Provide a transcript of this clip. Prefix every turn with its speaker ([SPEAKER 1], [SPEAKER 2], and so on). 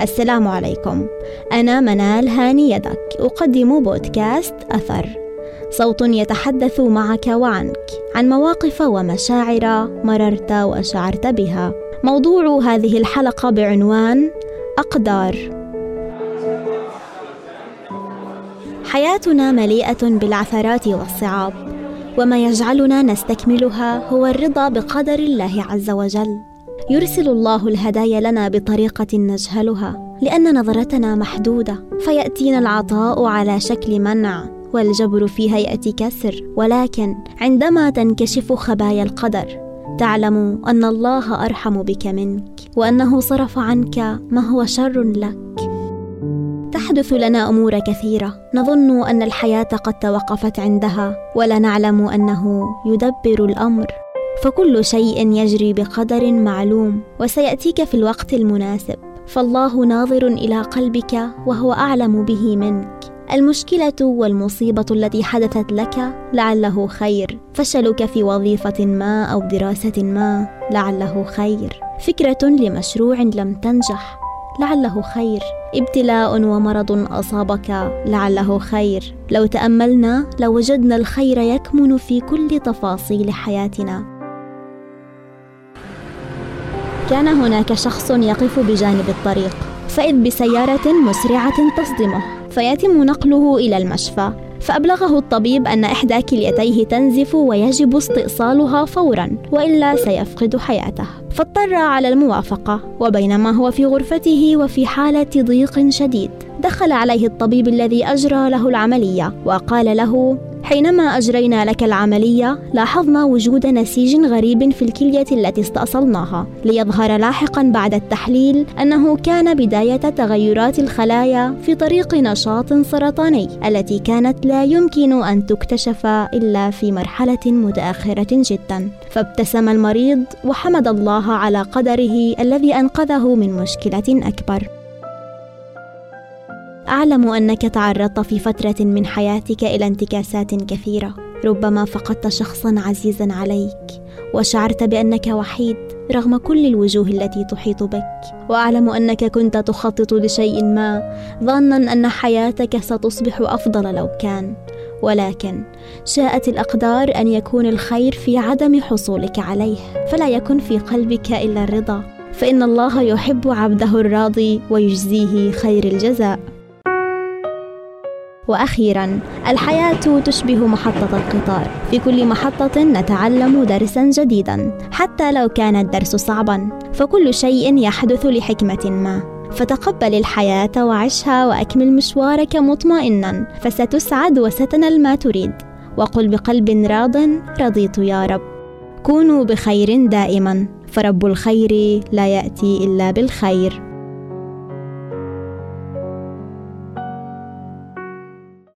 [SPEAKER 1] السلام عليكم. أنا منال هاني يدك. أقدم بودكاست أثر. صوت يتحدث معك وعنك عن مواقف ومشاعر مررت وشعرت بها. موضوع هذه الحلقة بعنوان أقدار. حياتنا مليئة بالعثرات والصعاب وما يجعلنا نستكملها هو الرضا بقدر الله عز وجل. يرسل الله الهدايا لنا بطريقة نجهلها لأن نظرتنا محدودة فيأتينا العطاء على شكل منع والجبر في هيئه كسر ولكن عندما تنكشف خبايا القدر تعلم أن الله أرحم بك منك وأنه صرف عنك ما هو شر لك. تحدث لنا أمور كثيرة نظن أن الحياة قد توقفت عندها ولا نعلم أنه يدبر الأمر. فكل شيء يجري بقدر معلوم وسيأتيك في الوقت المناسب. فالله ناظر إلى قلبك وهو أعلم به منك. المشكلة والمصيبة التي حدثت لك لعله خير. فشلك في وظيفة ما أو دراسة ما لعله خير. فكرة لمشروع لم تنجح لعله خير. ابتلاء ومرض أصابك لعله خير. لو تأملنا لوجدنا الخير يكمن في كل تفاصيل حياتنا. كان هناك شخص يقف بجانب الطريق فإذ بسيارة مسرعة تصدمه فيتم نقله إلى المشفى فأبلغه الطبيب أن إحدى كليتيه تنزف ويجب استئصالها فورا وإلا سيفقد حياته. فاضطر على الموافقة وبينما هو في غرفته وفي حالة ضيق شديد دخل عليه الطبيب الذي أجرى له العملية وقال له حينما أجرينا لك العملية لاحظنا وجود نسيج غريب في الكلية التي استأصلناها ليظهر لاحقا بعد التحليل أنه كان بداية تغيرات الخلايا في طريق نشاط سرطاني التي كانت لا يمكن أن تكتشف إلا في مرحلة متأخرة جدا. فابتسم المريض وحمد الله على قدره الذي أنقذه من مشكلة أكبر. أعلم أنك تعرضت في فترة من حياتك إلى انتكاسات كثيرة. ربما فقدت شخصا عزيزا عليك وشعرت بأنك وحيد رغم كل الوجوه التي تحيط بك. وأعلم أنك كنت تخطط لشيء ما ظانا أن حياتك ستصبح أفضل لو كان. ولكن شاءت الأقدار أن يكون الخير في عدم حصولك عليه. فلا يكن في قلبك إلا الرضا. فإن الله يحب عبده الراضي ويجزيه خير الجزاء. وأخيرا الحياة تشبه محطة القطار. في كل محطة نتعلم درسا جديدا حتى لو كان الدرس صعبا فكل شيء يحدث لحكمة ما. فتقبل الحياة وعشها وأكمل مشوارك مطمئنا فستسعد وستنال ما تريد. وقل بقلب راض رضيت يا رب. كونوا بخير دائما فرب الخير لا يأتي إلا بالخير.